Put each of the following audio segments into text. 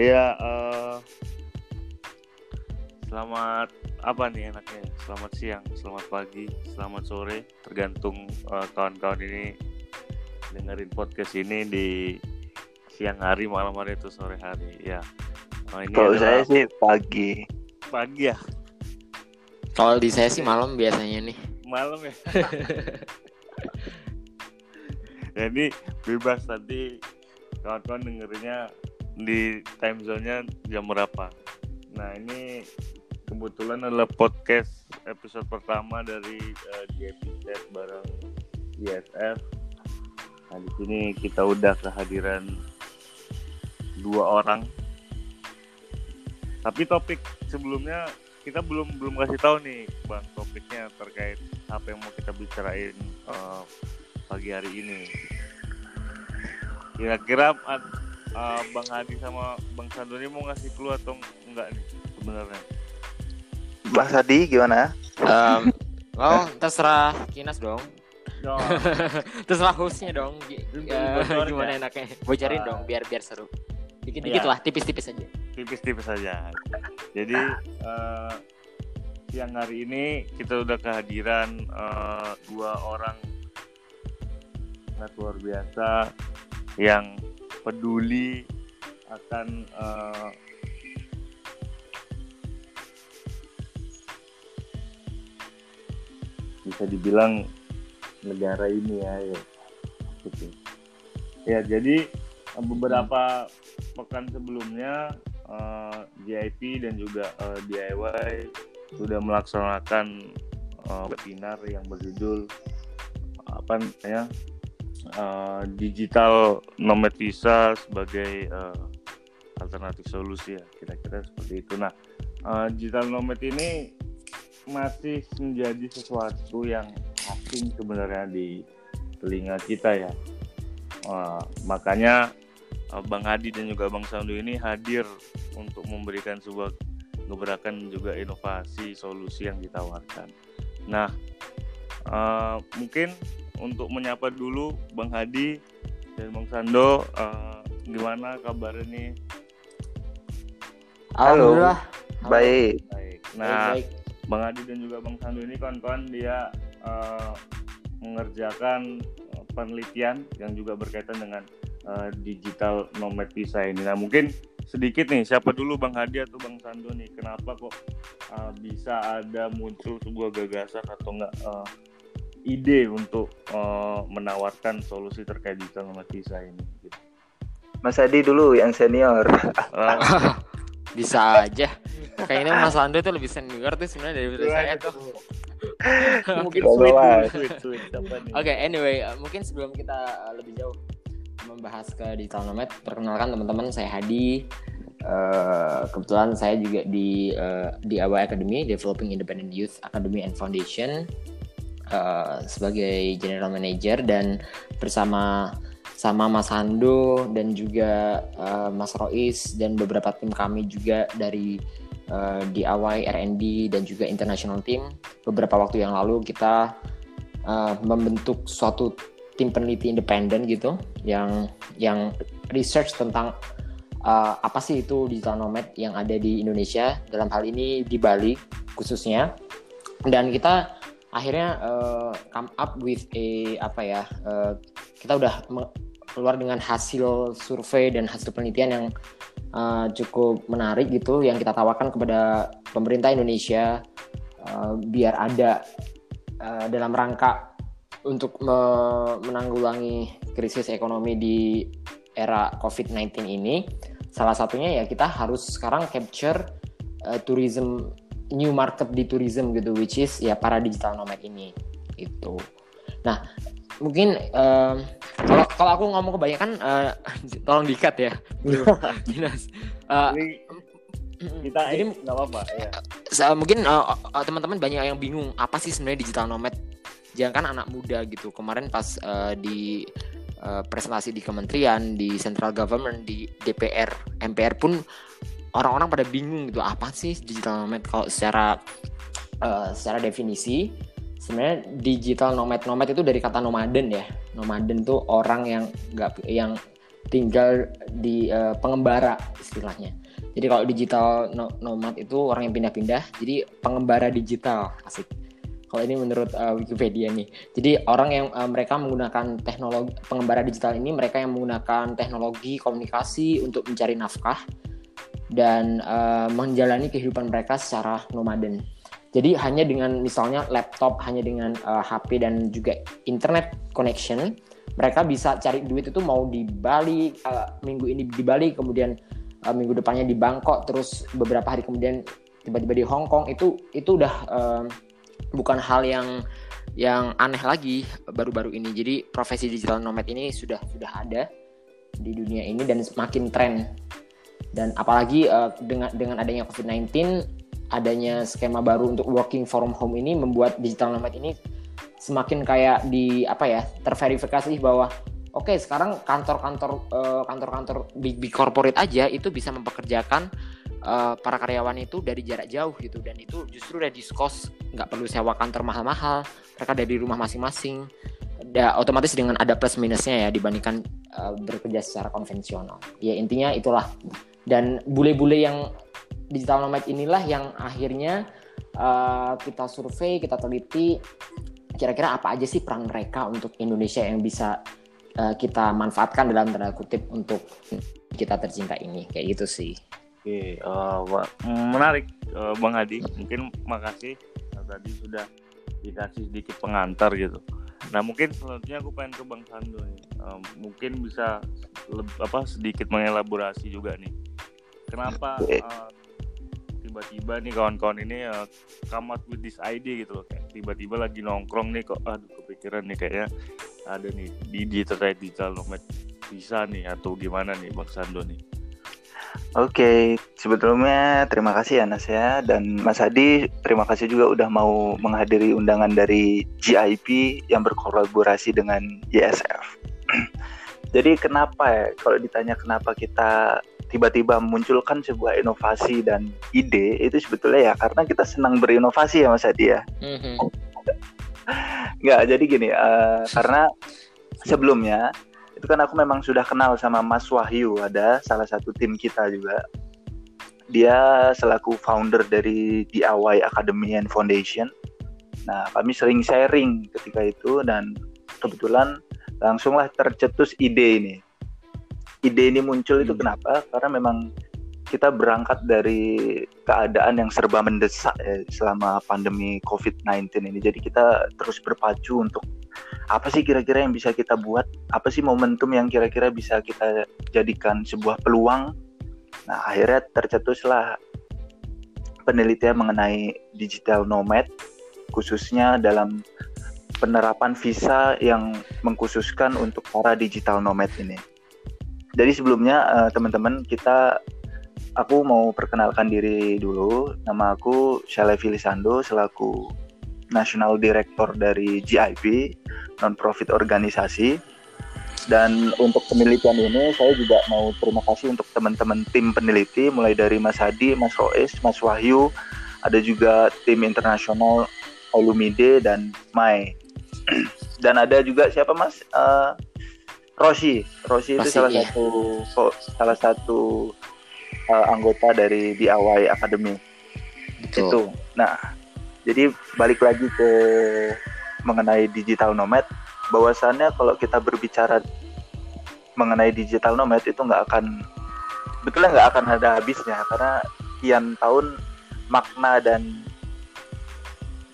Iya, uh, selamat apa nih enaknya? Selamat siang, selamat pagi, selamat sore, tergantung kawan kawan-kawan ini dengerin podcast ini di siang hari, malam hari itu sore hari. Ya. Oh, ini Kalau saya sih pagi. Pagi ya. Kalau di saya sih malam biasanya nih. Malam ya. Jadi bebas tadi kawan-kawan dengerinnya di time zone-nya jam berapa. Nah, ini kebetulan adalah podcast episode pertama dari uh, eh, GPZ bareng ISF. Nah, di sini kita udah kehadiran dua orang. Tapi topik sebelumnya kita belum belum kasih tahu nih, Bang, topiknya terkait apa yang mau kita bicarain uh, pagi hari ini. Kira-kira uh, Bang Hadi sama Bang Sandoni mau ngasih clue atau enggak nih sebenarnya? Bang Hadi gimana? Um, oh terserah Kinas dong. Oh. terserah hostnya dong. Uh, gimana enaknya? Bocorin uh, dong biar biar seru. Dikit-dikit iya. lah, tipis-tipis aja. Tipis-tipis aja. Jadi uh, siang hari ini kita udah kehadiran uh, dua orang sangat luar biasa yang peduli akan uh, bisa dibilang negara ini ya, ya. Gitu. Ya, jadi beberapa pekan sebelumnya uh, eh, dan juga uh, eh, DIY sudah melaksanakan uh, webinar yang berjudul apa ya uh, digital nomad visa sebagai uh, alternatif solusi ya kira-kira seperti itu. Nah, uh, digital nomad ini masih menjadi sesuatu yang asing sebenarnya di telinga kita ya. Uh, makanya uh, Bang Hadi dan juga Bang Sandu ini hadir untuk memberikan sebuah gebrakan juga inovasi solusi yang ditawarkan. Nah, uh, mungkin untuk menyapa dulu Bang Hadi dan Bang Sando uh, gimana kabarnya nih? Halo, Halo. baik. Baik. Nah baik, baik. Bang Hadi dan juga Bang Sando ini kawan-kawan dia uh, mengerjakan penelitian yang juga berkaitan dengan uh, digital nomad visa ini. Nah mungkin sedikit nih siapa dulu Bang Hadi atau Bang Sando nih? Kenapa kok uh, bisa ada muncul sebuah gagasan atau enggak uh, ide untuk uh, menawarkan solusi terkait digital nomad visa ini? Gitu. Mas Adi dulu yang senior. Bisa aja. Kayaknya Mas Ando itu lebih senior tuh sebenarnya daripada saya tuh. mungkin sweet sweet, sweet, Oke, okay, anyway, uh, mungkin sebelum kita uh, lebih jauh membahas ke digital nomad, perkenalkan teman-teman saya Hadi. Uh, kebetulan saya juga di uh, di AWA Academy, Developing Independent Youth Academy and Foundation. Eh, sebagai general manager dan bersama sama Mas Hando dan juga uh, Mas Rois dan beberapa tim kami juga dari uh, DIY, R&D dan juga international team. Beberapa waktu yang lalu kita uh, membentuk suatu tim peneliti independen gitu yang yang research tentang uh, apa sih itu digital nomad yang ada di Indonesia. Dalam hal ini di Bali khususnya. Dan kita akhirnya uh, come up with a apa ya uh, kita udah keluar dengan hasil survei dan hasil penelitian yang uh, cukup menarik gitu yang kita tawarkan kepada pemerintah Indonesia uh, biar ada uh, dalam rangka untuk me menanggulangi krisis ekonomi di era COVID-19 ini. Salah satunya ya kita harus sekarang capture uh, tourism new market di tourism gitu which is ya para digital nomad ini itu nah mungkin kalau uh, kalau aku ngomong kebanyakan uh, tolong dikat ya. Dinas. Uh, kita jadi nggak apa-apa ya. mungkin uh, teman-teman banyak yang bingung apa sih sebenarnya digital nomad? Jangan kan anak muda gitu. Kemarin pas uh, di uh, presentasi di kementerian di central government di DPR MPR pun orang-orang pada bingung gitu apa sih digital nomad kalau secara uh, secara definisi sebenarnya digital nomad nomad itu dari kata nomaden ya nomaden tuh orang yang nggak yang tinggal di uh, pengembara istilahnya. Jadi kalau digital nomad itu orang yang pindah-pindah, jadi pengembara digital asik. Kalau ini menurut uh, Wikipedia nih. Jadi orang yang uh, mereka menggunakan teknologi pengembara digital ini mereka yang menggunakan teknologi komunikasi untuk mencari nafkah dan uh, menjalani kehidupan mereka secara nomaden. Jadi hanya dengan misalnya laptop, hanya dengan uh, HP dan juga internet connection, mereka bisa cari duit itu mau di Bali uh, minggu ini di Bali, kemudian uh, minggu depannya di Bangkok, terus beberapa hari kemudian tiba-tiba di Hong Kong itu itu udah uh, bukan hal yang yang aneh lagi baru-baru ini. Jadi profesi digital nomad ini sudah sudah ada di dunia ini dan semakin tren. Dan apalagi uh, dengan dengan adanya COVID-19 adanya skema baru untuk working from home ini membuat digital nomad ini semakin kayak di apa ya terverifikasi bahwa oke okay, sekarang kantor-kantor uh, kantor-kantor big big corporate aja itu bisa mempekerjakan uh, para karyawan itu dari jarak jauh gitu. Dan itu justru reduce cost nggak perlu sewa kantor mahal-mahal mereka dari rumah masing-masing. Da, otomatis dengan ada plus minusnya ya dibandingkan uh, bekerja secara konvensional. Ya intinya itulah dan bule-bule yang digital nomad inilah yang akhirnya uh, kita survei, kita teliti kira-kira apa aja sih peran mereka untuk Indonesia yang bisa uh, kita manfaatkan dalam tanda kutip untuk kita tercinta ini kayak gitu sih. Oke, uh, menarik uh, Bang Hadi. Mungkin makasih tadi sudah dikasih sedikit pengantar gitu. Nah mungkin selanjutnya aku pengen ke Bang Sando nih. Uh, mungkin bisa apa sedikit mengelaborasi juga nih. Kenapa uh, tiba-tiba nih kawan-kawan ini uh, come out with this idea gitu loh kayak tiba-tiba lagi nongkrong nih kok aduh kepikiran nih kayaknya ada nih di digital digital nomad bisa nih atau gimana nih Bang Sando nih Oke, sebetulnya terima kasih ya Nas ya dan Mas Adi terima kasih juga udah mau menghadiri undangan dari GIP yang berkolaborasi dengan YSF. Jadi kenapa ya kalau ditanya kenapa kita tiba-tiba memunculkan sebuah inovasi dan ide itu sebetulnya ya karena kita senang berinovasi ya Mas Adi ya. Mm-hmm. Nggak, jadi gini, uh, karena sebelumnya itu kan aku memang sudah kenal sama Mas Wahyu, ada salah satu tim kita juga. Dia selaku founder dari DIY Academy and Foundation. Nah, kami sering sharing ketika itu dan kebetulan langsunglah tercetus ide ini ide ini muncul itu hmm. kenapa? Karena memang kita berangkat dari keadaan yang serba mendesak ya, selama pandemi COVID-19 ini. Jadi kita terus berpacu untuk apa sih kira-kira yang bisa kita buat? Apa sih momentum yang kira-kira bisa kita jadikan sebuah peluang? Nah, akhirnya tercetuslah penelitian mengenai digital nomad khususnya dalam penerapan visa yang mengkhususkan untuk para digital nomad ini. Jadi sebelumnya uh, teman-teman kita aku mau perkenalkan diri dulu. Nama aku Shalevi Lisando selaku National Director dari GIP, non-profit organisasi. Dan untuk penelitian ini saya juga mau terima kasih untuk teman-teman tim peneliti mulai dari Mas Hadi, Mas Rois, Mas Wahyu, ada juga tim internasional Olumide dan Mai. dan ada juga siapa Mas? Uh, Roshi, Roshi itu salah iya. satu salah satu uh, anggota dari DIY Academy. Betul. Itu. Nah, jadi balik lagi ke mengenai digital nomad, bahwasannya kalau kita berbicara mengenai digital nomad itu nggak akan betulnya nggak akan ada habisnya karena kian tahun makna dan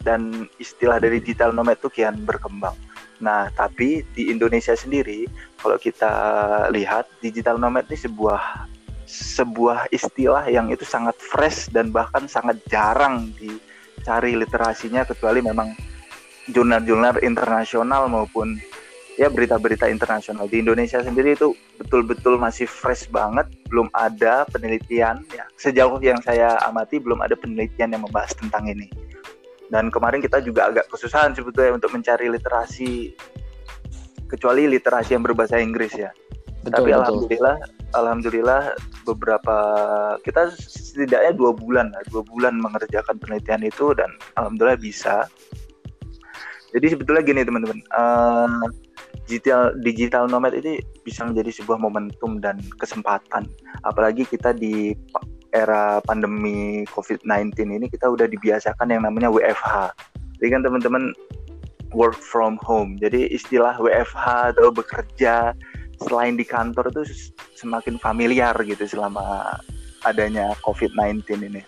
dan istilah dari digital nomad itu kian berkembang. Nah, tapi di Indonesia sendiri, kalau kita lihat digital nomad ini sebuah sebuah istilah yang itu sangat fresh dan bahkan sangat jarang dicari literasinya kecuali memang jurnal-jurnal internasional maupun ya berita-berita internasional di Indonesia sendiri itu betul-betul masih fresh banget belum ada penelitian ya sejauh yang saya amati belum ada penelitian yang membahas tentang ini dan kemarin kita juga agak kesusahan sebetulnya untuk mencari literasi kecuali literasi yang berbahasa Inggris ya. Betul, Tapi betul. alhamdulillah, alhamdulillah beberapa kita setidaknya dua bulan lah, dua bulan mengerjakan penelitian itu dan alhamdulillah bisa. Jadi sebetulnya gini teman-teman, uh, digital digital nomad ini bisa menjadi sebuah momentum dan kesempatan. Apalagi kita di era pandemi COVID-19 ini kita udah dibiasakan yang namanya WFH jadi kan teman-teman work from home. Jadi istilah WFH atau bekerja selain di kantor itu semakin familiar gitu selama adanya COVID-19 ini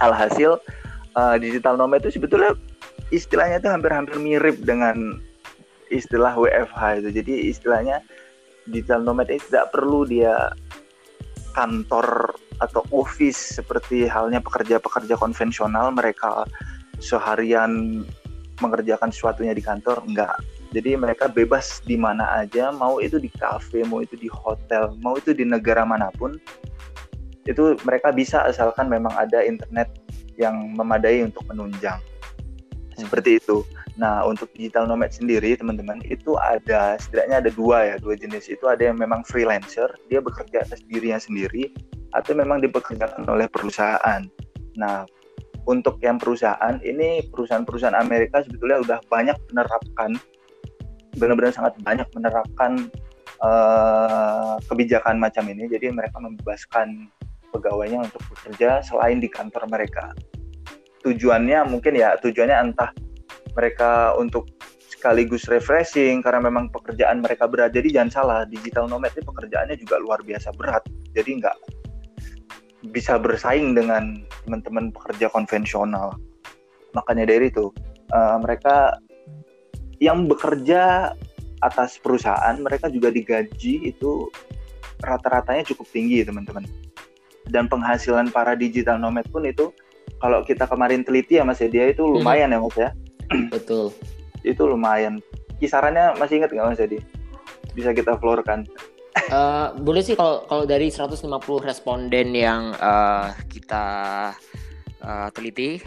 alhasil uh, digital nomad itu sebetulnya istilahnya itu hampir-hampir mirip dengan istilah WFH itu. Jadi istilahnya digital nomad ini tidak perlu dia kantor atau office seperti halnya pekerja-pekerja konvensional mereka seharian mengerjakan sesuatunya di kantor enggak. Jadi mereka bebas di mana aja, mau itu di kafe, mau itu di hotel, mau itu di negara mana pun. Itu mereka bisa asalkan memang ada internet yang memadai untuk menunjang. Seperti itu. Nah, untuk digital nomad sendiri, teman-teman, itu ada setidaknya ada dua ya, dua jenis. Itu ada yang memang freelancer, dia bekerja atas dirinya sendiri, atau memang dipekerjakan oleh perusahaan. Nah, untuk yang perusahaan, ini perusahaan-perusahaan Amerika sebetulnya udah banyak menerapkan, benar-benar sangat banyak menerapkan uh, kebijakan macam ini. Jadi mereka membebaskan pegawainya untuk bekerja selain di kantor mereka. Tujuannya mungkin ya, tujuannya entah mereka untuk sekaligus refreshing karena memang pekerjaan mereka berat. Jadi jangan salah, digital nomad ini pekerjaannya juga luar biasa berat. Jadi nggak bisa bersaing dengan teman-teman pekerja konvensional. Makanya dari itu uh, mereka yang bekerja atas perusahaan mereka juga digaji itu rata-ratanya cukup tinggi teman-teman. Dan penghasilan para digital nomad pun itu kalau kita kemarin teliti ya Mas ya dia itu hmm. lumayan hmm. ya Mas ya Betul. itu lumayan. Kisarannya masih ingat nggak Mas Edi? Bisa kita florkan. Uh, boleh sih kalau kalau dari 150 responden yang uh, kita uh, teliti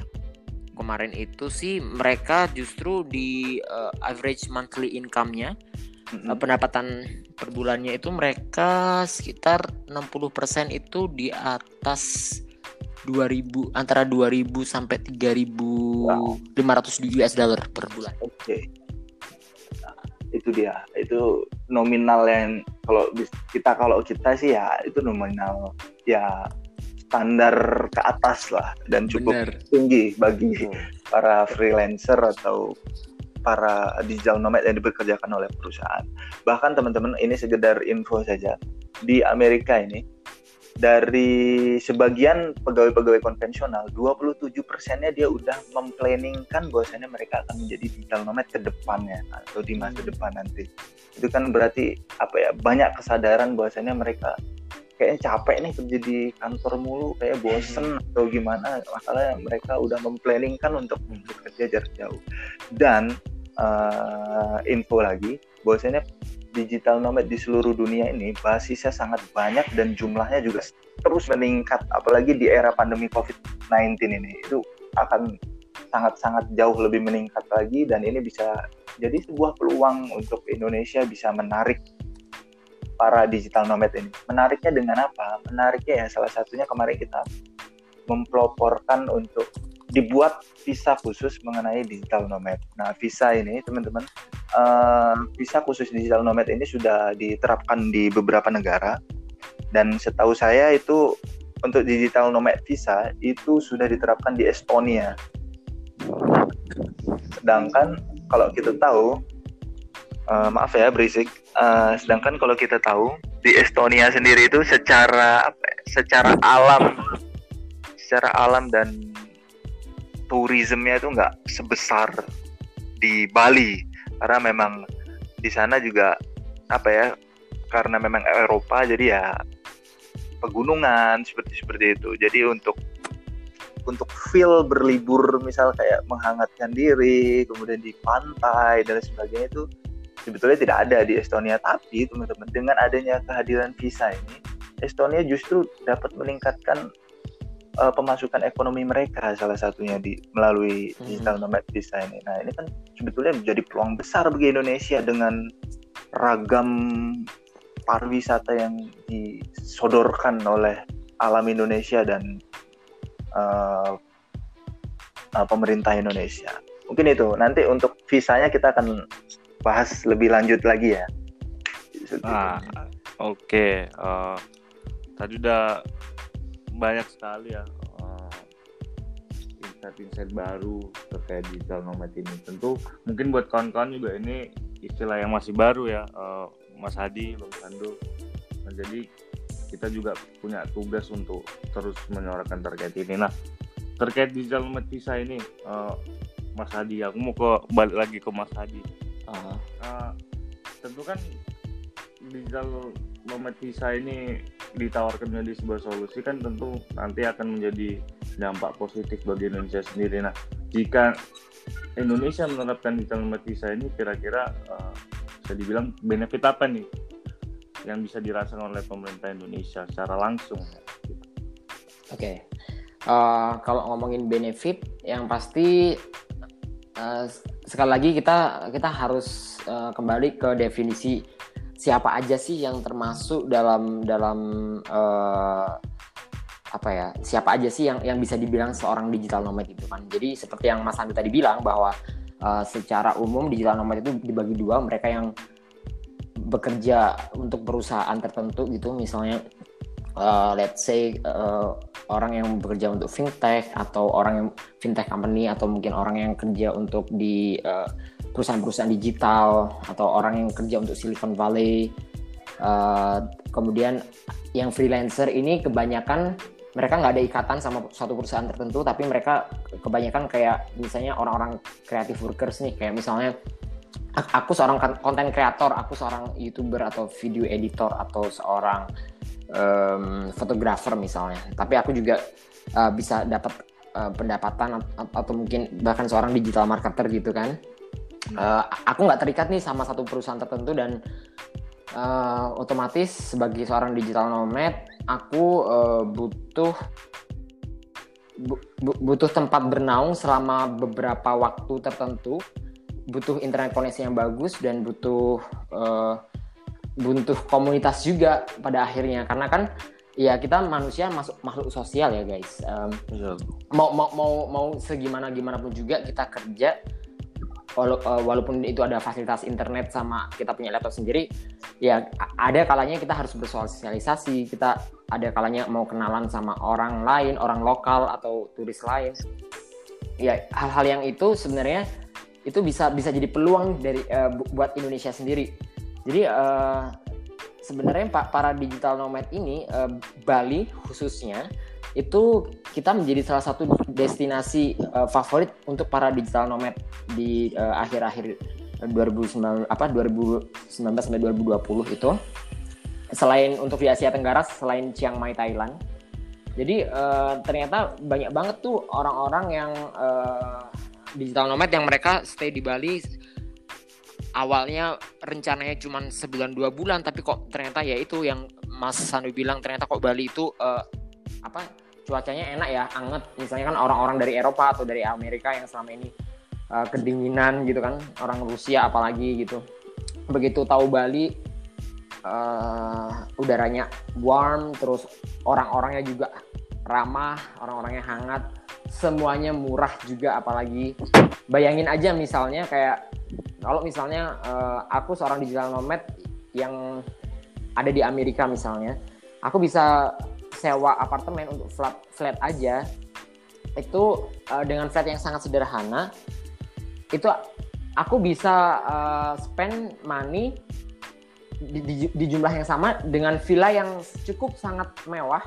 kemarin itu sih mereka justru di uh, average monthly income-nya mm-hmm. uh, pendapatan per bulannya itu mereka sekitar 60% itu di atas 2000 antara 2000 sampai 3500 wow. US dollar per bulan. Oke. Okay. Nah, itu dia. Itu nominal yang kalau kita kalau kita sih ya itu nominal ya standar ke atas lah dan cukup Bener. tinggi bagi hmm. para freelancer atau para digital nomad yang dipekerjakan oleh perusahaan. Bahkan teman-teman ini sekedar info saja. Di Amerika ini dari sebagian pegawai-pegawai konvensional 27 persennya dia udah memplanningkan bahwasannya mereka akan menjadi digital nomad ke depannya atau di masa hmm. depan nanti itu kan berarti apa ya banyak kesadaran bahwasannya mereka kayaknya capek nih kerja di kantor mulu kayak bosen hmm. atau gimana. Makanya mereka udah memplanningkan untuk bekerja jarak jauh. Dan uh, info lagi bahwasanya digital nomad di seluruh dunia ini basisnya sangat banyak dan jumlahnya juga terus meningkat apalagi di era pandemi COVID-19 ini. Itu akan sangat-sangat jauh lebih meningkat lagi dan ini bisa jadi sebuah peluang untuk Indonesia bisa menarik para digital nomad ini. Menariknya dengan apa? Menariknya ya salah satunya kemarin kita memploporkan untuk dibuat visa khusus mengenai digital nomad. Nah, visa ini teman-teman, uh, visa khusus digital nomad ini sudah diterapkan di beberapa negara dan setahu saya itu untuk digital nomad visa itu sudah diterapkan di Estonia. Sedangkan kalau kita tahu, uh, maaf ya berisik, uh, sedangkan kalau kita tahu di Estonia sendiri itu secara apa, ya, secara alam, secara alam dan turismenya itu nggak sebesar di Bali. Karena memang di sana juga apa ya karena memang Eropa jadi ya pegunungan seperti seperti itu. Jadi untuk untuk feel berlibur misal kayak menghangatkan diri kemudian di pantai dan sebagainya itu sebetulnya tidak ada di Estonia tapi teman-teman dengan adanya kehadiran visa ini Estonia justru dapat meningkatkan uh, pemasukan ekonomi mereka salah satunya di melalui hmm. digital nomad visa ini. Nah ini kan sebetulnya menjadi peluang besar bagi Indonesia dengan ragam pariwisata yang disodorkan oleh alam Indonesia dan uh, uh, pemerintah Indonesia. Mungkin itu nanti untuk visanya kita akan bahas lebih lanjut lagi ya. Ah, oke. Okay. Uh, eh, tadi udah banyak sekali ya uh, insight-insight baru terkait digital nomad ini. Tentu mungkin buat kawan-kawan juga ini istilah yang masih baru ya, uh, Mas Hadi, Bang Sandu. Nah, jadi kita juga punya tugas untuk terus menyuarakan terkait ini. Nah, terkait digital nomad visa ini, uh, Mas Hadi, aku mau ke balik lagi ke Mas Hadi. Uh, uh tentu kan digital nomad visa ini ditawarkan menjadi sebuah solusi kan tentu nanti akan menjadi dampak positif bagi Indonesia sendiri. Nah, jika Indonesia menerapkan digital nomad visa ini kira-kira uh, bisa dibilang benefit apa nih yang bisa dirasakan oleh pemerintah Indonesia secara langsung. Oke, okay. uh, eh, kalau ngomongin benefit, yang pasti uh, sekali lagi kita kita harus uh, kembali ke definisi siapa aja sih yang termasuk dalam dalam uh, apa ya siapa aja sih yang yang bisa dibilang seorang digital nomad itu kan. Jadi seperti yang Mas Andi tadi bilang bahwa uh, secara umum digital nomad itu dibagi dua mereka yang bekerja untuk perusahaan tertentu gitu misalnya uh, let's say uh, orang yang bekerja untuk fintech atau orang yang fintech company atau mungkin orang yang kerja untuk di uh, perusahaan-perusahaan digital atau orang yang kerja untuk Silicon Valley. Uh, kemudian yang freelancer ini kebanyakan mereka nggak ada ikatan sama suatu perusahaan tertentu tapi mereka kebanyakan kayak misalnya orang-orang creative workers nih kayak misalnya aku seorang konten kreator, aku seorang youtuber atau video editor atau seorang um, fotografer misalnya. Tapi aku juga uh, bisa dapat uh, pendapatan atau mungkin bahkan seorang digital marketer gitu kan. Uh, aku nggak terikat nih sama satu perusahaan tertentu dan uh, otomatis sebagai seorang digital nomad, aku uh, butuh butuh tempat bernaung selama beberapa waktu tertentu butuh internet koneksi yang bagus dan butuh uh, butuh komunitas juga pada akhirnya. Karena kan ya kita manusia masuk makhluk sosial ya guys. Um, mau mau mau mau segimana gimana pun juga kita kerja eh, walaupun itu ada fasilitas internet sama kita punya laptop sendiri ya ada kalanya kita harus bersosialisasi. Kita ada kalanya mau kenalan sama orang lain orang lokal atau turis lain. Ya hal-hal yang itu sebenarnya itu bisa bisa jadi peluang dari uh, buat Indonesia sendiri. Jadi uh, sebenarnya para digital nomad ini uh, Bali khususnya itu kita menjadi salah satu destinasi uh, favorit untuk para digital nomad di akhir-akhir uh, 2019 apa 2019 sampai 2020 itu selain untuk di Asia Tenggara selain Chiang Mai Thailand. Jadi uh, ternyata banyak banget tuh orang-orang yang uh, digital nomad yang mereka stay di Bali awalnya rencananya cuma sebulan dua bulan tapi kok ternyata ya itu yang Mas Sandu bilang ternyata kok Bali itu uh, apa cuacanya enak ya anget. Misalnya kan orang-orang dari Eropa atau dari Amerika yang selama ini uh, kedinginan gitu kan orang Rusia apalagi gitu. Begitu tahu Bali uh, udaranya warm terus orang-orangnya juga ramah orang-orangnya hangat semuanya murah juga apalagi. Bayangin aja misalnya kayak kalau misalnya uh, aku seorang digital nomad yang ada di Amerika misalnya aku bisa sewa apartemen untuk flat flat aja. Itu uh, dengan flat yang sangat sederhana itu aku bisa uh, spend money di, di, di jumlah yang sama dengan villa yang cukup sangat mewah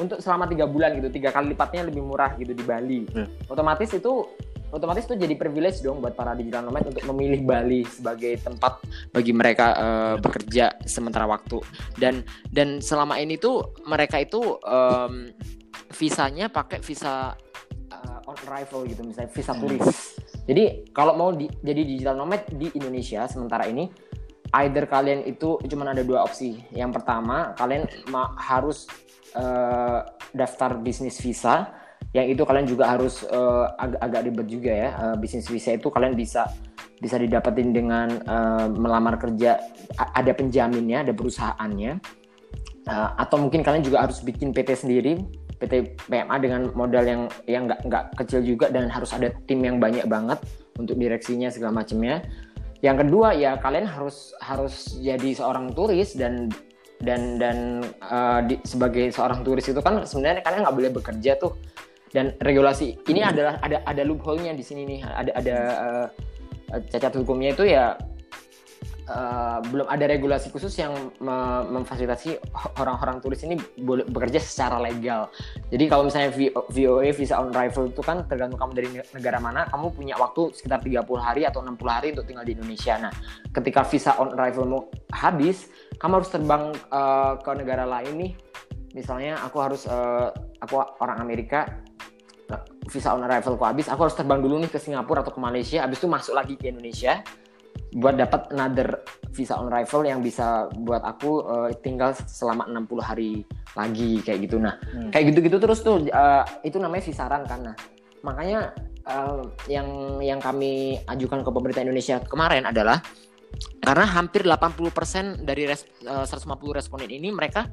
untuk selama tiga bulan gitu. Tiga kali lipatnya lebih murah gitu di Bali. Hmm. otomatis itu otomatis itu jadi privilege dong buat para digital nomad untuk memilih Bali sebagai tempat bagi mereka uh, bekerja sementara waktu. Dan dan selama ini tuh mereka itu um, visanya pakai visa uh, on arrival gitu misalnya visa hmm. turis jadi kalau mau di, jadi digital nomad di Indonesia sementara ini either kalian itu cuma ada dua opsi. Yang pertama kalian harus uh, daftar bisnis visa yang itu kalian juga harus uh, ag agak ribet juga ya uh, bisnis visa itu kalian bisa bisa didapetin dengan uh, melamar kerja ada penjaminnya ada perusahaannya. Uh, atau mungkin kalian juga harus bikin PT sendiri PT PMA dengan modal yang yang nggak nggak kecil juga dan harus ada tim yang banyak banget untuk direksinya segala macamnya. Yang kedua ya kalian harus harus jadi seorang turis dan dan dan uh, di, sebagai seorang turis itu kan sebenarnya kalian nggak boleh bekerja tuh dan regulasi ini adalah ada ada loophole-nya di sini nih ada ada uh, cacat hukumnya itu ya uh, belum ada regulasi khusus yang me memfasilitasi orang-orang turis ini bekerja secara legal. Jadi kalau misalnya VOA visa on arrival itu kan tergantung kamu dari negara mana, kamu punya waktu sekitar 30 hari atau 60 hari untuk tinggal di Indonesia. Nah, ketika visa on arrivalmu habis, kamu harus terbang uh, ke negara lain nih. Misalnya aku harus uh, aku orang Amerika visa on arrival ku habis, aku harus terbang dulu nih ke Singapura atau ke Malaysia, habis itu masuk lagi ke Indonesia buat dapat another visa on arrival yang bisa buat aku uh, tinggal selama 60 hari lagi kayak gitu nah hmm. kayak gitu-gitu terus tuh uh, itu namanya visaran kan nah makanya uh, yang yang kami ajukan ke pemerintah Indonesia kemarin adalah karena hampir 80% dari res, uh, 150 responden ini mereka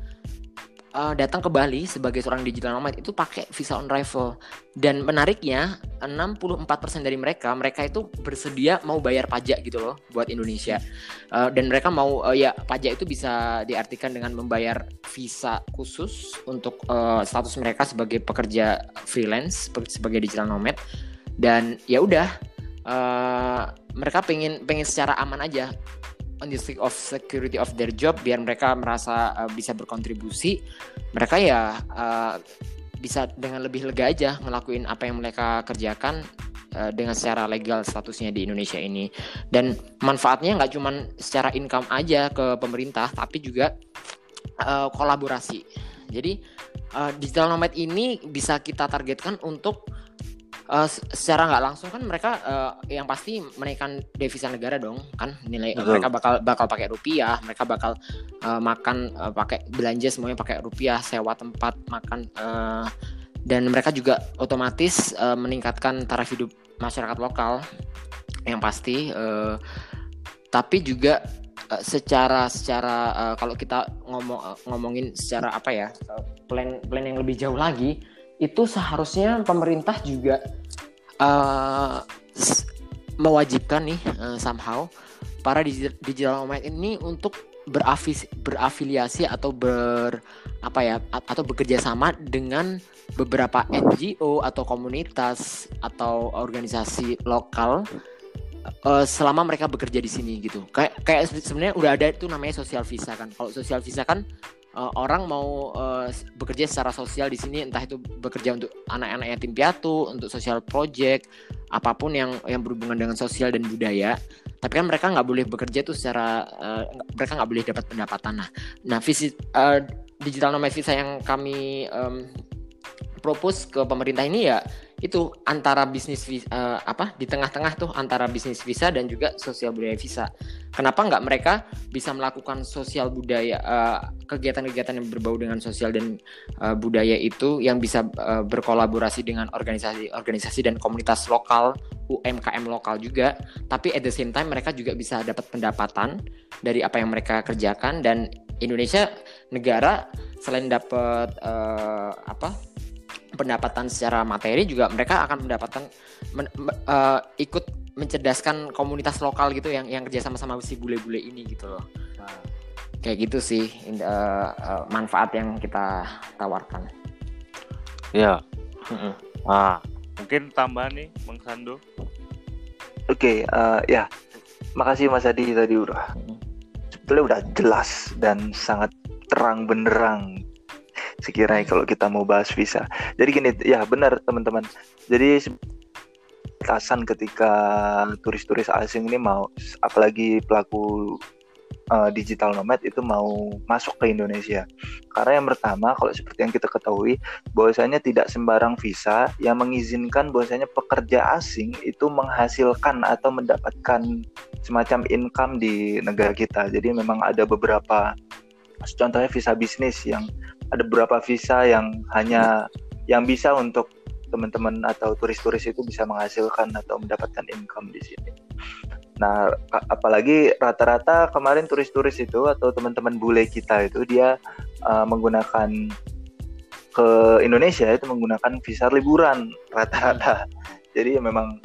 uh, datang ke Bali sebagai seorang digital nomad itu pakai visa on arrival. Dan menariknya 64% dari mereka mereka itu bersedia mau bayar pajak gitu loh buat Indonesia. Uh, dan mereka mau uh, ya pajak itu bisa diartikan dengan membayar visa khusus untuk uh, status mereka sebagai pekerja freelance sebagai digital nomad. Dan ya udah uh, mereka pengen pengen secara aman aja on the sake of security of their job biar mereka merasa uh, bisa berkontribusi. Mereka ya uh, bisa dengan lebih lega aja ngelakuin apa yang mereka kerjakan uh, dengan secara legal statusnya di Indonesia ini. Dan manfaatnya nggak cuma secara income aja ke pemerintah tapi juga uh, kolaborasi. Jadi uh, digital nomad ini bisa kita targetkan untuk uh, secara nggak langsung kan mereka uh, yang pasti menaikkan devisa negara dong kan nilai Betul. mereka bakal bakal pakai rupiah mereka bakal uh, makan uh, pakai belanja semuanya pakai rupiah sewa tempat makan uh, dan mereka juga otomatis uh, meningkatkan taraf hidup masyarakat lokal yang pasti uh, tapi juga uh, secara secara uh, kalau kita ngomong uh, ngomongin secara apa ya plan plan yang lebih jauh lagi itu seharusnya pemerintah juga uh, mewajibkan nih uh, somehow para digital nomad ini untuk berafis, berafiliasi atau ber apa ya atau bekerja sama dengan beberapa NGO atau komunitas atau organisasi lokal uh, selama mereka bekerja di sini gitu. Kayak kayak sebenarnya udah ada itu namanya sosial visa kan. Kalau sosial visa kan uh, orang mau uh, bekerja secara sosial di sini entah itu bekerja untuk anak-anak yatim piatu untuk sosial project apa pun yang yang berhubungan dengan sosial dan budaya tapi kan mereka nggak boleh bekerja tuh secara uh, mereka nggak boleh dapat pendapatan. Nah nah visit uh, digital nomad visa yang kami um, propose ke pemerintah ini ya itu antara bisnis uh, apa di tengah-tengah tuh antara bisnis visa dan juga sosial budaya visa. Kenapa nggak mereka bisa melakukan sosial budaya kegiatan kegiatan-kegiatan yang berbau dengan sosial dan uh, budaya itu yang bisa uh, berkolaborasi dengan organisasi-organisasi dan komunitas lokal, UMKM lokal juga. Tapi at the same time mereka juga bisa dapat pendapatan dari apa yang mereka kerjakan dan Indonesia negara selain dapat uh, apa pendapatan secara materi juga mereka akan mendapatkan men, uh, ikut mencerdaskan komunitas lokal gitu yang yang kerja sama-sama si bule-bule ini gitu loh. Nah. Kayak gitu sih uh, uh, manfaat yang kita tawarkan. Ya. Nah, mungkin tambahan nih Bang Sando. Oke, okay, uh, ya. Makasih Mas Adi tadi udah sebetulnya udah jelas dan sangat terang benderang sekiranya kalau kita mau bahas visa. Jadi gini, ya benar teman-teman. Jadi batasan ketika turis-turis asing ini mau, apalagi pelaku uh, digital nomad itu mau masuk ke Indonesia. Karena yang pertama, kalau seperti yang kita ketahui, bahwasanya tidak sembarang visa yang mengizinkan bahwasanya pekerja asing itu menghasilkan atau mendapatkan semacam income di negara kita. Jadi memang ada beberapa contohnya visa bisnis yang ada beberapa visa yang hanya yang bisa untuk teman-teman atau turis-turis itu bisa menghasilkan atau mendapatkan income di sini. Nah, apalagi rata-rata kemarin turis-turis itu atau teman-teman bule kita itu dia uh, menggunakan ke Indonesia itu menggunakan visa liburan rata-rata. Jadi ya memang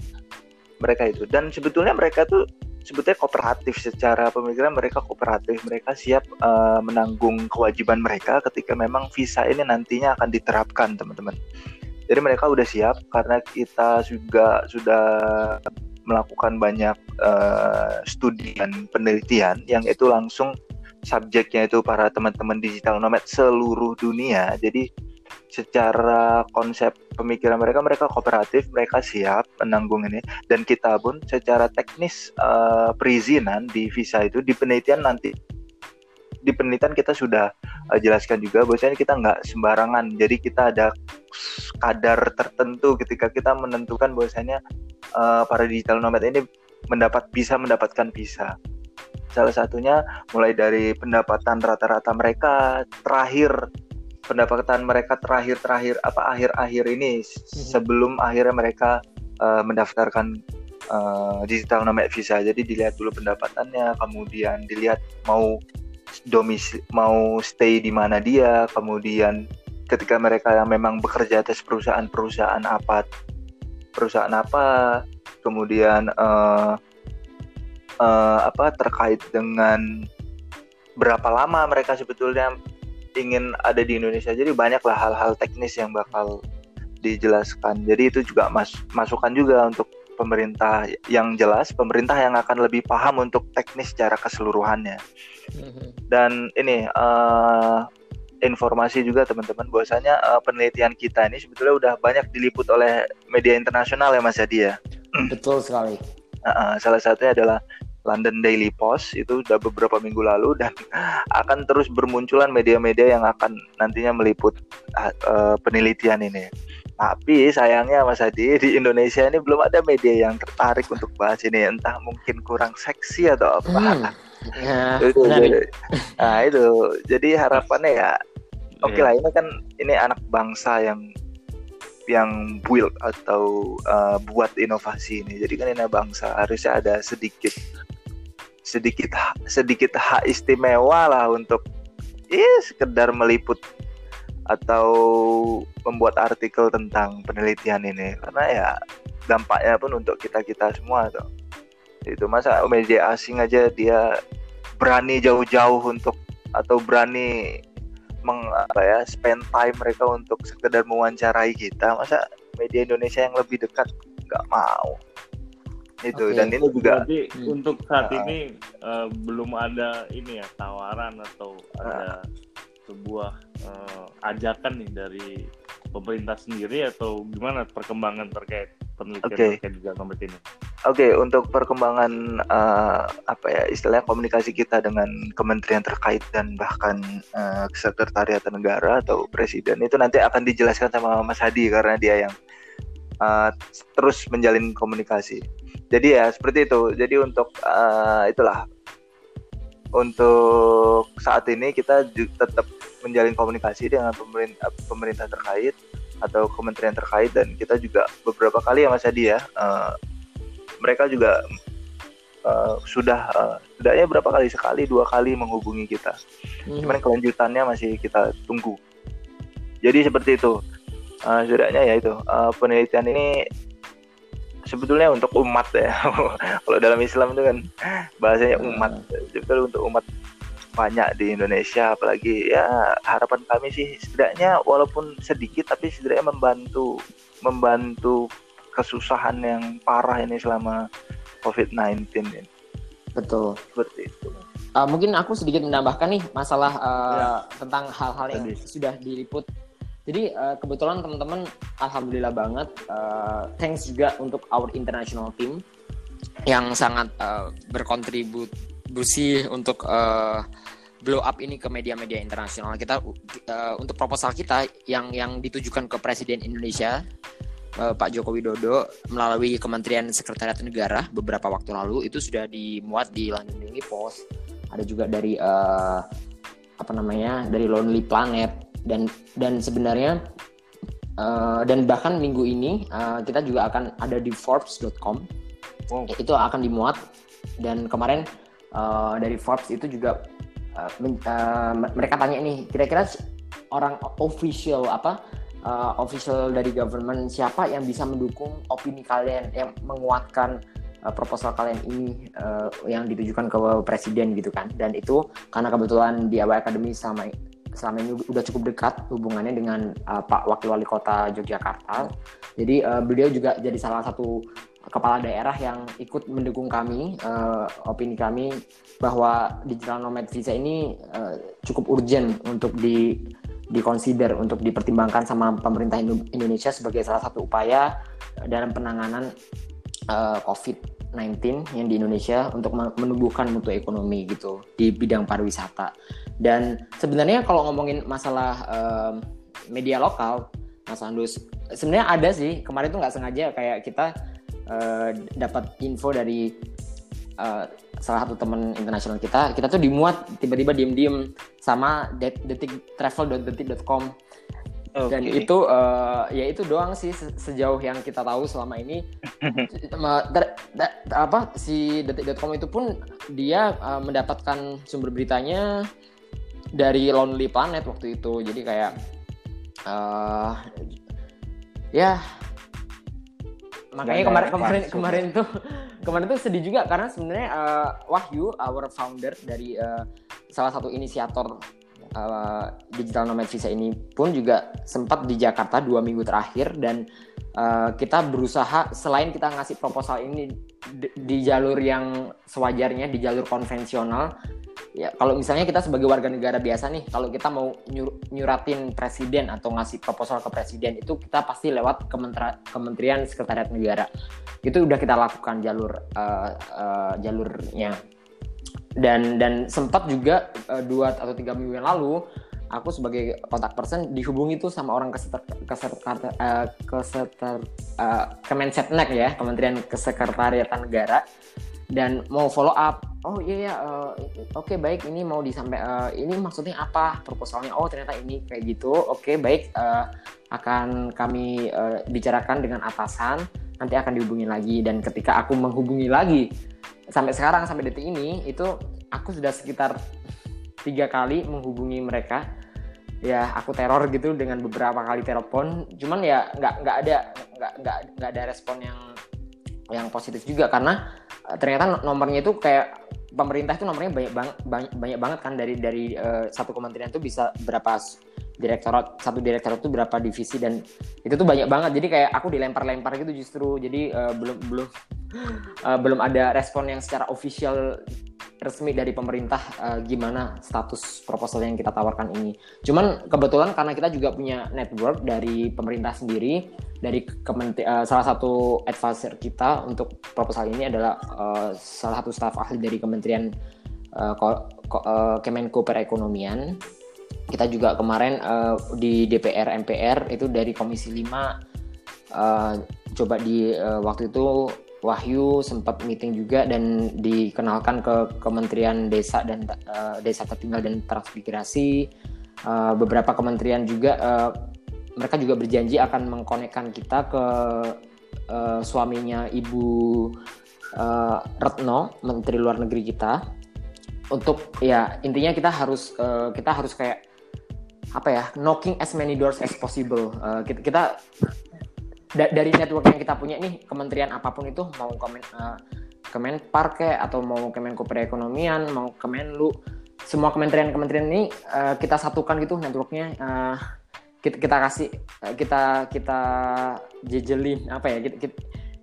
mereka itu dan sebetulnya mereka tuh sebetulnya kooperatif secara pemikiran mereka kooperatif. Mereka siap uh, menanggung kewajiban mereka ketika memang visa ini nantinya akan diterapkan teman-teman. Jadi mereka udah siap karena kita juga sudah melakukan banyak uh, studi dan penelitian yang itu langsung subjeknya itu para teman-teman digital nomad seluruh dunia. Jadi secara konsep pemikiran mereka mereka kooperatif mereka siap menanggung ini. Dan kita pun secara teknis uh, perizinan di visa itu di penelitian nanti di penelitian kita sudah uh, jelaskan juga bahwasanya kita nggak sembarangan. Jadi kita ada kadar tertentu ketika kita menentukan bahwasanya uh, para digital nomad ini mendapat bisa mendapatkan visa. Salah satunya mulai dari pendapatan rata-rata mereka terakhir pendapatan mereka terakhir-terakhir apa akhir-akhir ini hmm. sebelum akhirnya mereka uh, mendaftarkan uh, digital nomad visa. Jadi dilihat dulu pendapatannya, kemudian dilihat mau domisili mau stay di mana dia, kemudian ketika mereka yang memang bekerja atas perusahaan-perusahaan apa perusahaan apa, kemudian uh, uh, apa terkait dengan berapa lama mereka sebetulnya ingin ada di Indonesia. Jadi banyaklah hal-hal teknis yang bakal dijelaskan. Jadi itu juga mas masukan juga untuk pemerintah yang jelas, pemerintah yang akan lebih paham untuk teknis secara keseluruhannya. Mm-hmm. Dan ini uh, informasi juga teman-teman bahwasanya uh, penelitian kita ini sebetulnya udah banyak diliput oleh media internasional ya Mas Hadi ya. Betul sekali. Uh, salah satunya adalah London Daily Post itu sudah beberapa minggu lalu dan akan terus bermunculan media-media yang akan nantinya meliput uh, penelitian ini. Tapi sayangnya Mas Adi di Indonesia ini belum ada media yang tertarik untuk bahas ini entah mungkin kurang seksi atau apa. Hmm. Ya, itu, jadi, nah itu jadi harapannya ya oke okay lah ini kan ini anak bangsa yang yang build atau uh, buat inovasi ini. Jadi kan ini bangsa harusnya ada sedikit sedikit sedikit hak istimewa lah untuk ya sekedar meliput atau membuat artikel tentang penelitian ini. Karena ya dampaknya pun untuk kita kita semua tuh. Itu masa media asing aja dia berani jauh-jauh untuk atau berani meng apa ya spend time mereka untuk sekedar mewawancarai kita masa media Indonesia yang lebih dekat nggak mau itu okay. dan ini juga Jadi hmm. untuk saat uh, ini uh, belum ada ini ya tawaran atau uh, ada sebuah uh, ajakan nih dari pemerintah sendiri atau gimana perkembangan terkait penelitian okay. terkait juga ini? Oke, okay, untuk perkembangan uh, apa ya istilahnya komunikasi kita dengan kementerian terkait dan bahkan uh, sekretariat negara atau presiden itu nanti akan dijelaskan sama Mas Hadi karena dia yang uh, terus menjalin komunikasi jadi ya seperti itu. Jadi untuk uh, itulah. Untuk saat ini kita tetap menjalin komunikasi dengan pemerintah pemerintah terkait atau kementerian terkait dan kita juga beberapa kali ya Mas Adi ya uh, mereka juga uh, sudah uh, setidaknya berapa kali? Sekali dua kali menghubungi kita. Hmm. cuman kelanjutannya masih kita tunggu. Jadi seperti itu. Uh, setidaknya ya itu. Uh, penelitian ini sebetulnya untuk umat ya kalau dalam Islam itu kan bahasanya hmm. umat sebetulnya untuk umat banyak di Indonesia apalagi ya harapan kami sih setidaknya walaupun sedikit tapi setidaknya membantu membantu kesusahan yang parah ini selama COVID-19 ini. Betul. Seperti itu. Uh, mungkin aku sedikit menambahkan nih masalah uh, ya. tentang hal-hal yang Tadi. sudah diliput jadi uh, kebetulan teman-teman alhamdulillah banget uh, thanks juga untuk our international team yang sangat uh, berkontribusi untuk uh, blow up ini ke media-media internasional. Kita uh, untuk proposal kita yang yang ditujukan ke Presiden Indonesia uh, Pak Joko Widodo melalui Kementerian Sekretariat Negara beberapa waktu lalu itu sudah dimuat di London Daily Post. Ada juga dari uh, apa namanya dari Lonely Planet dan dan sebenarnya uh, dan bahkan minggu ini uh, kita juga akan ada di Forbes.com wow. itu akan dimuat. Dan kemarin uh, dari Forbes itu juga uh, men, uh, mereka tanya nih kira-kira orang official apa uh, official dari government siapa yang bisa mendukung opini kalian yang menguatkan uh, proposal kalian ini uh, yang ditujukan ke presiden gitu kan. Dan itu karena kebetulan di awal akademi sama selama ini udah cukup dekat hubungannya dengan uh, Pak Wakil Wali Kota Yogyakarta jadi uh, beliau juga jadi salah satu kepala daerah yang ikut mendukung kami uh, opini kami bahwa digital nomad visa ini uh, cukup urgent untuk di dikonsider untuk dipertimbangkan sama pemerintah Indonesia sebagai salah satu upaya dalam penanganan uh, COVID-19 yang di Indonesia untuk menumbuhkan mutu ekonomi gitu di bidang pariwisata. Dan sebenarnya kalau ngomongin masalah uh, media lokal, Mas Andus, sebenarnya ada sih. Kemarin tuh nggak sengaja kayak kita uh, dapat info dari uh, salah satu teman internasional kita. Kita tuh dimuat tiba-tiba diem-diem sama detik travel.detik.com okay. dan itu uh, ya itu doang sih sejauh yang kita tahu selama ini. Apa si detik.com itu pun dia uh, mendapatkan sumber beritanya dari Lonely Planet waktu itu. Jadi kayak uh, ya makanya kemarin kemarin kemarin tuh kemarin tuh sedih juga karena sebenarnya uh, Wahyu our founder dari uh, salah satu inisiator uh, digital nomad visa ini pun juga sempat di Jakarta dua minggu terakhir dan uh, kita berusaha selain kita ngasih proposal ini di, jalur yang sewajarnya di jalur konvensional. Ya kalau misalnya kita sebagai warga negara biasa nih kalau kita mau nyur, nyuratin presiden atau ngasih proposal ke presiden itu kita pasti lewat kementerian sekretariat negara. Itu udah kita lakukan jalur uh, uh, jalurnya. Dan dan sempat juga uh, dua atau tiga minggu yang lalu aku sebagai kontak person dihubungi tuh sama orang keseter, keseter, uh, keseter uh, Kemensetnek ya Kementerian Kesekretariatan Negara dan mau follow up oh iya ya uh, oke okay, baik ini mau disampaikan uh, ini maksudnya apa? Proposalnya oh ternyata ini kayak gitu. Oke okay, baik uh, akan kami uh, bicarakan dengan atasan nanti akan dihubungi lagi. Dan ketika aku menghubungi lagi sampai sekarang sampai detik ini itu aku sudah sekitar tiga kali menghubungi mereka ya aku teror gitu dengan beberapa kali telepon cuman ya nggak nggak ada nggak nggak nggak ada respon yang yang positif juga karena uh, ternyata nomornya itu kayak pemerintah itu nomornya banyak banget banyak, banyak banget kan dari dari uh, satu kementerian itu bisa berapa direktorat satu direktorat itu berapa divisi dan itu tuh banyak banget. Jadi kayak aku dilempar-lempar gitu justru. Jadi uh, belum belum uh, belum ada respon yang secara official resmi dari pemerintah uh, gimana status proposal yang kita tawarkan ini. Cuman kebetulan karena kita juga punya network dari pemerintah sendiri, dari uh, salah satu advisor kita untuk proposal ini adalah uh, salah satu staf ahli dari Kementerian uh, uh, Kemenko Perekonomian. Kita juga kemarin uh, di DPR MPR itu dari Komisi 5 uh, coba di uh, waktu itu Wahyu sempat meeting juga dan dikenalkan ke Kementerian Desa dan uh, Desa Tertinggal dan Transmigrasi. Uh, beberapa kementerian juga uh, mereka juga berjanji akan mengkonekkan kita ke uh, suaminya Ibu uh, Retno, Menteri Luar Negeri kita. Untuk ya intinya kita harus uh, kita harus kayak apa ya knocking as many doors as possible. Uh, kita, kita da dari network yang kita punya nih kementerian apa pun itu mau kemen uh, Kemenpar atau mau Kemenko Perekonomian, mau Kemenlu, semua kementerian-kementerian ini uh, kita satukan gitu networknya. Uh, kita, kita kasih kita kita jejelin apa ya kita, kita,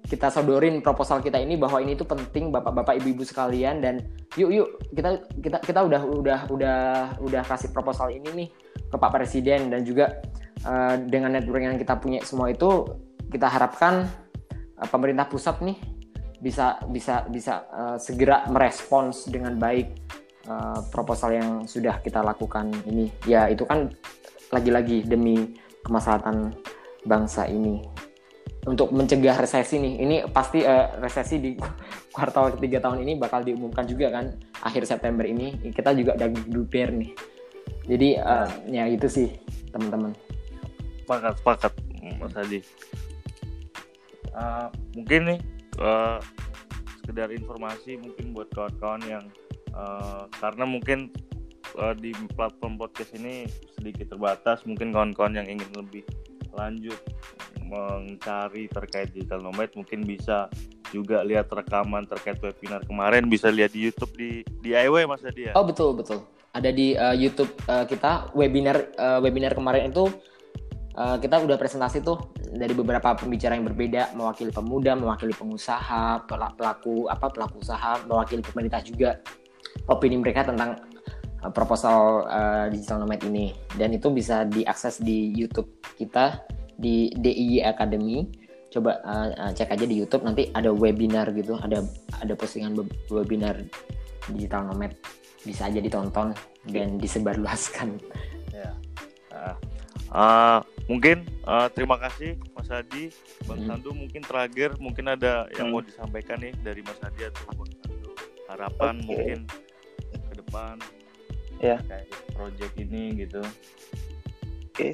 kita sodorin proposal kita ini bahwa ini tuh penting bapak-bapak ibu-ibu sekalian dan yuk yuk kita kita kita udah udah udah udah kasih proposal ini nih ke Pak Presiden dan juga uh, dengan network yang kita punya semua itu kita harapkan uh, pemerintah pusat nih bisa bisa bisa uh, segera merespons dengan baik uh, proposal yang sudah kita lakukan ini. Ya itu kan lagi-lagi demi kemaslahatan bangsa ini untuk mencegah resesi nih. Ini pasti uh, resesi di kuartal ketiga tahun ini bakal diumumkan juga kan akhir September ini. Kita juga udah prepare nih. Jadi uh, ya itu sih teman-teman. Sepakat, sepakat Mas Adi uh, mungkin nih uh, sekedar informasi mungkin buat kawan-kawan yang uh, karena mungkin uh, di platform podcast ini sedikit terbatas mungkin kawan-kawan yang ingin lebih lanjut mencari terkait digital nomad mungkin bisa juga lihat rekaman terkait webinar kemarin bisa lihat di YouTube di DIY Mas Adi ya? Oh betul betul. Ada di uh, YouTube uh, kita webinar uh, webinar kemarin itu uh, kita udah presentasi tuh dari beberapa pembicara yang berbeda, mewakili pemuda, mewakili pengusaha, pelaku apa pelaku usaha, mewakili pemerintah juga. Opini mereka tentang uh, proposal uh, digital nomad ini. Dan itu bisa diakses di YouTube kita di DIY Academy. Coba uh, cek aja di YouTube nanti ada webinar gitu ada ada postingan webinar digital nomad. Bisa aja ditonton dan disebarluaskan. Ya. Uh, uh, mungkin uh, terima kasih Mas Adi Bang hmm. Sandu mungkin terakhir mungkin ada yang hmm. mau disampaikan nih dari Mas Adi atau Bang Sandu harapan okay. mungkin ke depan ya kayak project ini gitu oke okay.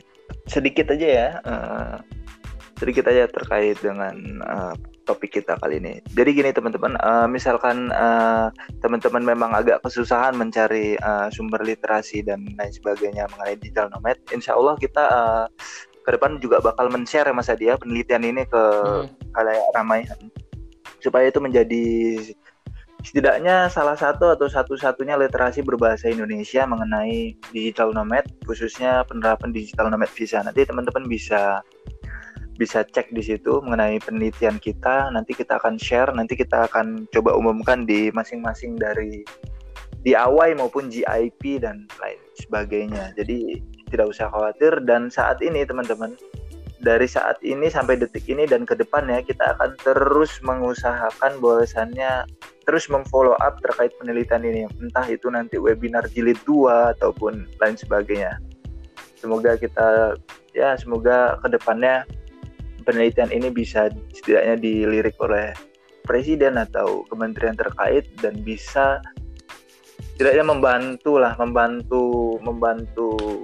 sedikit aja ya uh, sedikit aja terkait dengan uh, topik kita kali ini. Jadi gini teman-teman, uh, misalkan uh, teman-teman memang agak kesusahan mencari uh, sumber literasi dan lain sebagainya mengenai digital nomad, insya Allah kita uh, ke depan juga bakal men-share Mas Adia penelitian ini ke hmm. halayak ramai supaya itu menjadi setidaknya salah satu atau satu-satunya literasi berbahasa Indonesia mengenai digital nomad khususnya penerapan digital nomad visa. Nanti teman-teman bisa bisa cek di situ mengenai penelitian kita. Nanti kita akan share, nanti kita akan coba umumkan di masing-masing dari di DIY maupun GIP dan lain sebagainya. Jadi tidak usah khawatir dan saat ini teman-teman dari saat ini sampai detik ini dan ke depannya kita akan terus mengusahakan bahwasannya terus memfollow up terkait penelitian ini entah itu nanti webinar jilid 2 ataupun lain sebagainya semoga kita ya semoga ke depannya penelitian ini bisa setidaknya dilirik oleh presiden atau kementerian terkait dan bisa setidaknya membantu lah membantu membantu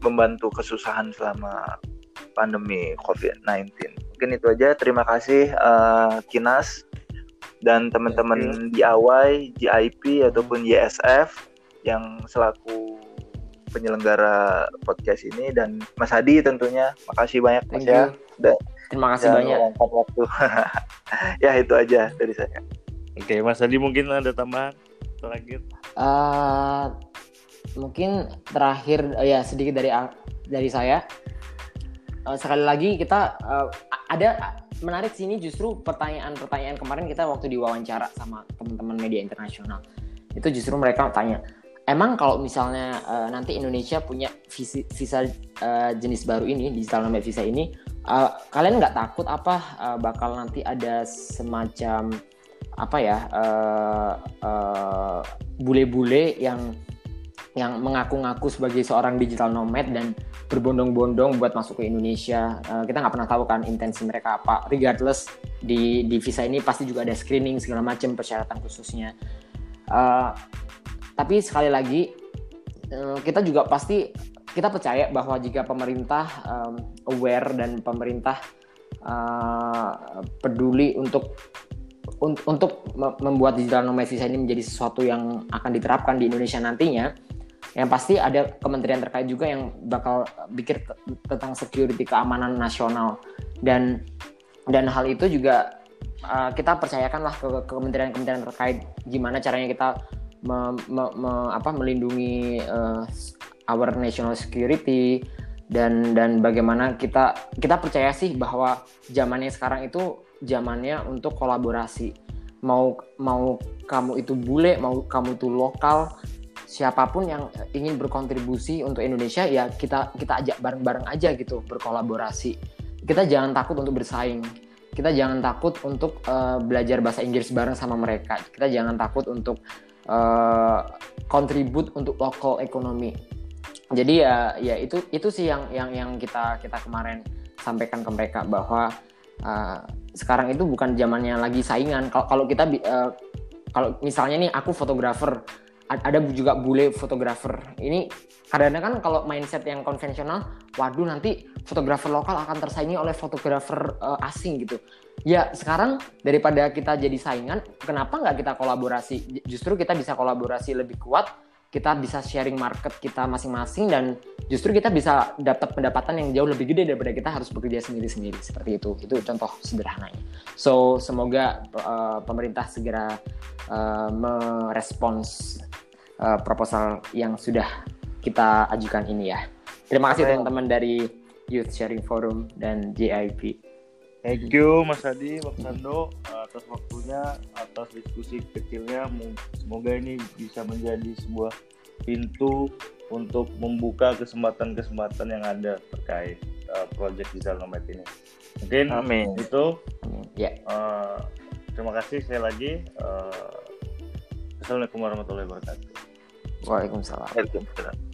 membantu kesusahan selama pandemi COVID-19. Mungkin itu aja. Terima kasih uh, Kinas dan teman-teman DIY, GIP ataupun YSF yang selaku penyelenggara podcast ini dan Mas Hadi tentunya. Makasih banyak Mas ya. Terima kasih banyak. Waktu. ya itu aja dari saya. Oke, Mas Adi mungkin ada tambahan terakhir? Uh, mungkin terakhir uh, ya sedikit dari dari saya. Uh, sekali lagi kita uh, ada menarik sini justru pertanyaan-pertanyaan kemarin kita waktu diwawancara sama teman-teman media internasional. Itu justru mereka tanya, emang kalau misalnya uh, nanti Indonesia punya visa, visa uh, jenis baru ini, digital nomad visa ini, uh, kalian nggak takut apa uh, bakal nanti ada semacam apa ya bule-bule uh, uh, yang yang mengaku-ngaku sebagai seorang digital nomad dan berbondong-bondong buat masuk ke Indonesia. Uh, kita nggak pernah tahu kan intensi mereka apa. Regardless di di visa ini pasti juga ada screening segala macam persyaratan khususnya. Uh, tapi sekali lagi uh, kita juga pasti kita percaya bahwa jika pemerintah um, aware dan pemerintah uh, peduli untuk un untuk membuat digital nomad visa ini menjadi sesuatu yang akan diterapkan di Indonesia nantinya, yang pasti ada kementerian terkait juga yang bakal pikir tentang security keamanan nasional. Dan dan hal itu juga uh, kita percayakanlah ke kementerian-kementerian terkait gimana caranya kita me, me, me, apa, melindungi uh, our national security dan dan bagaimana kita kita percaya sih bahwa zamannya sekarang itu zamannya untuk kolaborasi. Mau mau kamu itu bule mau kamu itu lokal siapa pun yang ingin berkontribusi untuk Indonesia ya kita kita ajak bareng-bareng aja gitu berkolaborasi. Kita jangan takut untuk bersaing. Kita jangan takut untuk uh, belajar bahasa Inggris bareng sama mereka. Kita jangan takut untuk uh, kontribut untuk local ekonomi. Jadi ya ya itu itu sih yang yang yang kita kita kemarin sampaikan ke mereka bahwa uh, sekarang itu bukan zamannya lagi saingan. Kalau kalau kita uh, kalau misalnya nih aku fotografer ada juga bule fotografer. Ini kadang-kadang kan kalau mindset yang konvensional waduh nanti fotografer lokal akan tersaingi oleh fotografer uh, asing gitu. Ya sekarang daripada kita jadi saingan kenapa nggak kita kolaborasi? Justru kita bisa kolaborasi lebih kuat kita bisa sharing market kita masing-masing dan justru kita bisa dapat pendapatan yang jauh lebih gede daripada kita harus bekerja sendiri-sendiri. Seperti itu itu contoh sederhananya. So semoga uh, pemerintah segera uh, merespons uh, proposal yang sudah kita ajukan ini ya. Terima kasih teman-teman dari Youth Sharing Forum dan JIP Thank you Mas Adi, Bang Sando atas waktunya, atas diskusi kecilnya. Semoga ini bisa menjadi sebuah pintu untuk membuka kesempatan-kesempatan yang ada terkait uh, project digital nomad ini. Mungkin Amin. itu. Ya. Yeah. Uh, terima kasih sekali lagi. Uh, Assalamualaikum warahmatullahi wabarakatuh. Waalaikumsalam. Waalaikumsalam.